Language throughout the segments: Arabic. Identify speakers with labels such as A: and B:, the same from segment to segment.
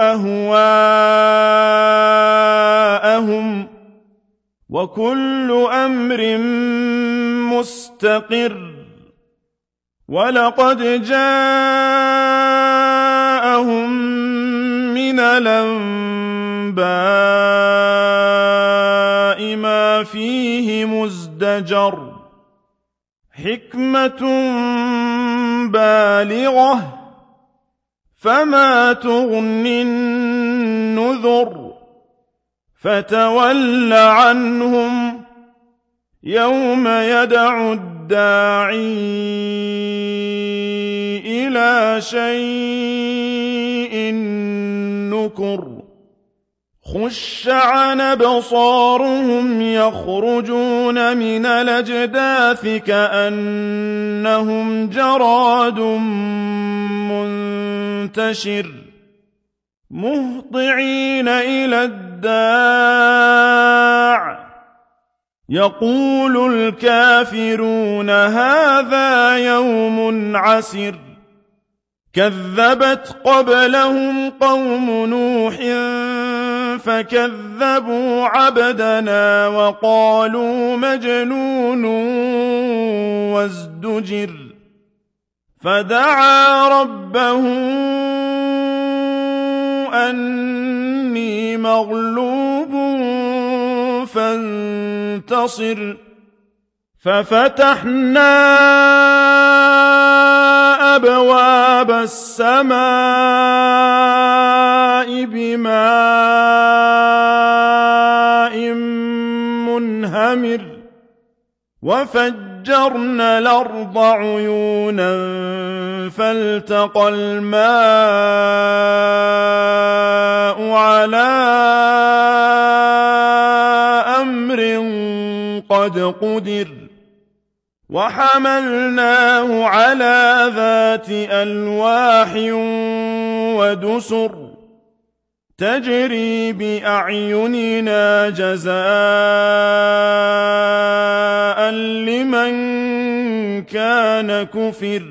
A: أهواءهم وكل أمر مستقر ولقد جاءهم من الأنباء ما فيه مزدجر حكمة بالغة فما تغني النذر فتول عنهم يوم يدع الداعي إلى شيء نكر خش عن أبصارهم يخرجون من الأجداث كأنهم جراد منتشر مهطعين إلى الداع. يقول الكافرون هذا يوم عسر. كذبت قبلهم قوم نوح فكذبوا عبدنا وقالوا مجنون وازدجر فدعا ربه أني مغلوب فانتصر ففتحنا أبواب السماء بماء منهمر وفجرنا الأرض عيونا فالتقى الماء على أمر قد قدر وحملناه على ذات ألواح ودسر تجري بأعيننا جزاء لمن كان كفر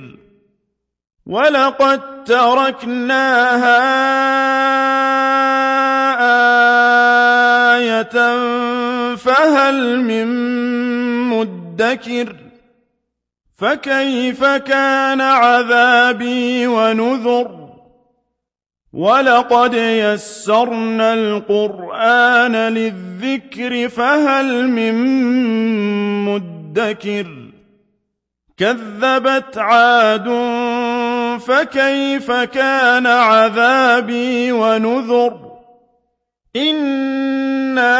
A: ولقد تركناها آية فهل من مدكر فكيف كان عذابي ونذر ولقد يسرنا القرآن للذكر فهل من مدكر كذبت عاد فكيف كان عذابي ونذر إِنَّا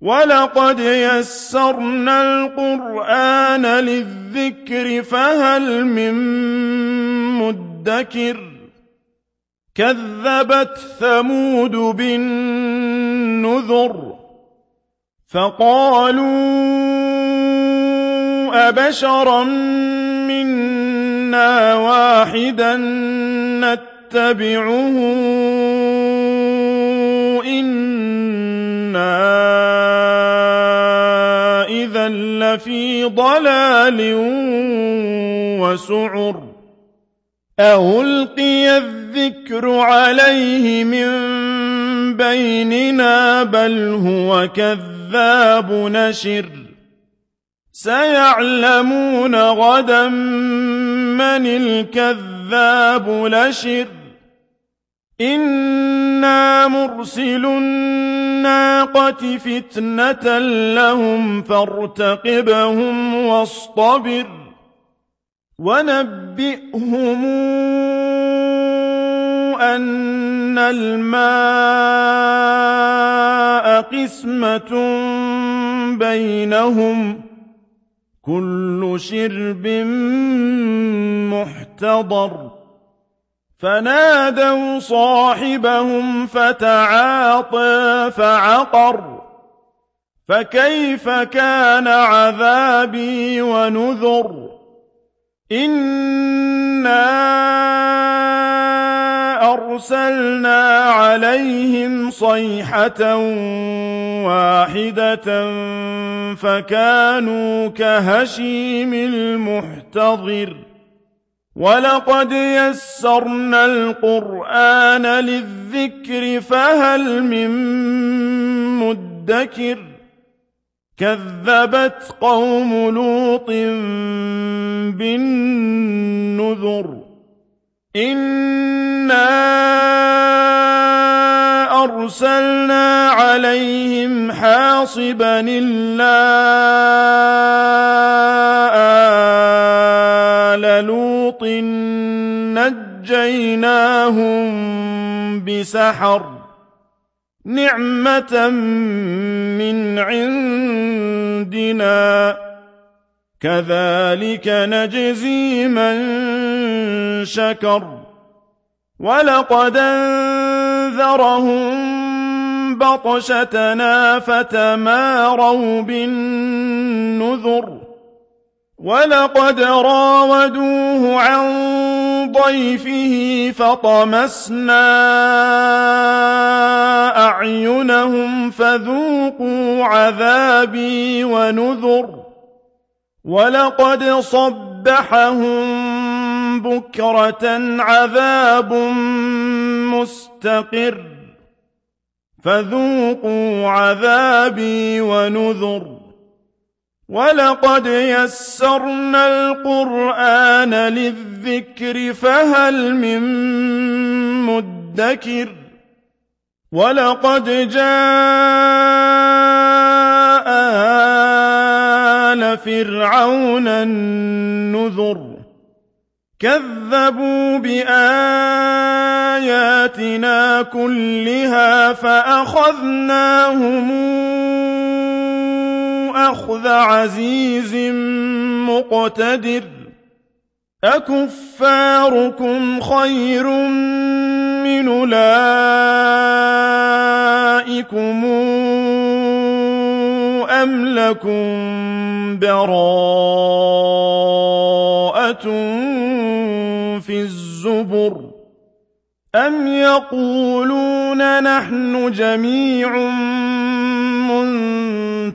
A: ولقد يسرنا القرآن للذكر فهل من مدكر كذبت ثمود بالنذر فقالوا أبشرا منا واحدا نتبعه إنا لفي ضلال وسعر ألقي الذكر عليه من بيننا بل هو كذاب نشر سيعلمون غدا من الكذاب لشر إنا مرسل الناقة فتنة لهم فارتقبهم واصطبر ونبئهم أن الماء قسمة بينهم كل شرب محتضر فنادوا صاحبهم فتعاطى فعقر فكيف كان عذابي ونذر إنا أرسلنا عليهم صيحة واحدة فكانوا كهشيم المحتضر ولقد يسرنا القرآن للذكر فهل من مدكر كذبت قوم لوط بالنذر إنا أرسلنا عليهم حاصبا إلا نجيناهم بسحر نعمة من عندنا كذلك نجزي من شكر ولقد انذرهم بطشتنا فتماروا بالنذر ولقد راودوه عن ضيفه فطمسنا أعينهم فذوقوا عذابي ونذر ولقد صبحهم بكرة عذاب مستقر فذوقوا عذابي ونذر ولقد يسرنا القرآن للذكر فهل من مدكر ولقد جاء آل فرعون النذر كذبوا بآياتنا كلها فأخذناهم أخذ عزيز مقتدر أكفاركم خير من أولئكم أم لكم براءة في الزبر أم يقولون نحن جميع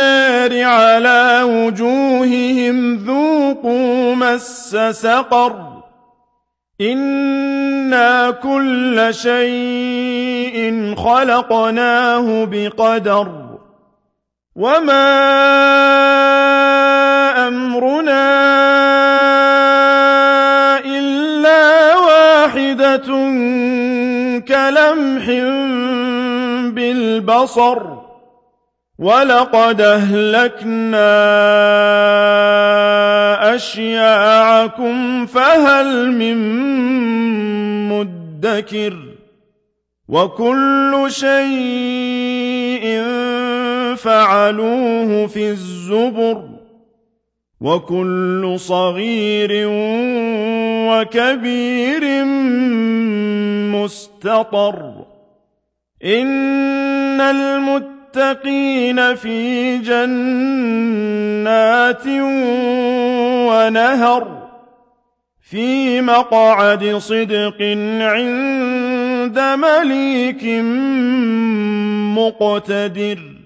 A: على وجوههم ذوقوا مس سقر إنا كل شيء خلقناه بقدر وما أمرنا إلا واحدة كلمح بالبصر ولقد أهلكنا أشياعكم فهل من مدكر وكل شيء فعلوه في الزبر وكل صغير وكبير مستطر إن المتقين في جنات ونهر في مقعد صدق عند مليك مقتدر.